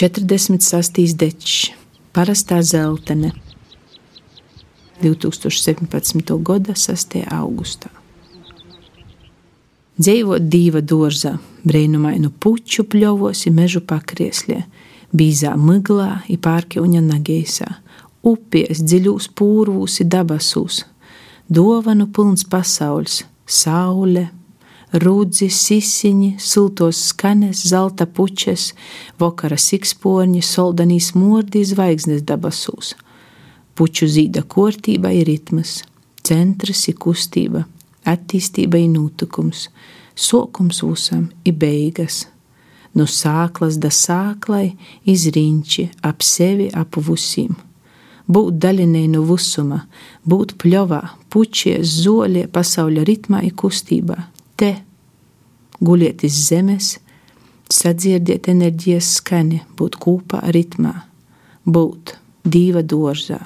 46. dečs, parastā zeltene, 2017. gada 6. augustā. Dzīvot dieva dārzā, brīnumainu puķu pļovos, mežu pakriesļā, bīzā miglā, pārkļuņa nageisā, upēs, dziļūs pūrvūs, dabasūs, dāvanu pilns pasaules, saule, rudzi, sisiņi, siltos skanes, zelta puķes, vakara siksporņi, soldanīs mordi, zvaigznes dabasūs. Puķu zīda kārtība ir ritms, centrs ir kustība, attīstība ir notikums, sokums usam ir beigas. No sāklas da sāklai izriņķi ap sevi ap vusim. Būt daļinēji no vusuma, būt pļovā, pučies, zoļie, pasaules ritmā ir kustībā, te, guliet uz zemes, sadzirdēt enerģijas skani, būt kopā ritmā, būt dieva dārzā.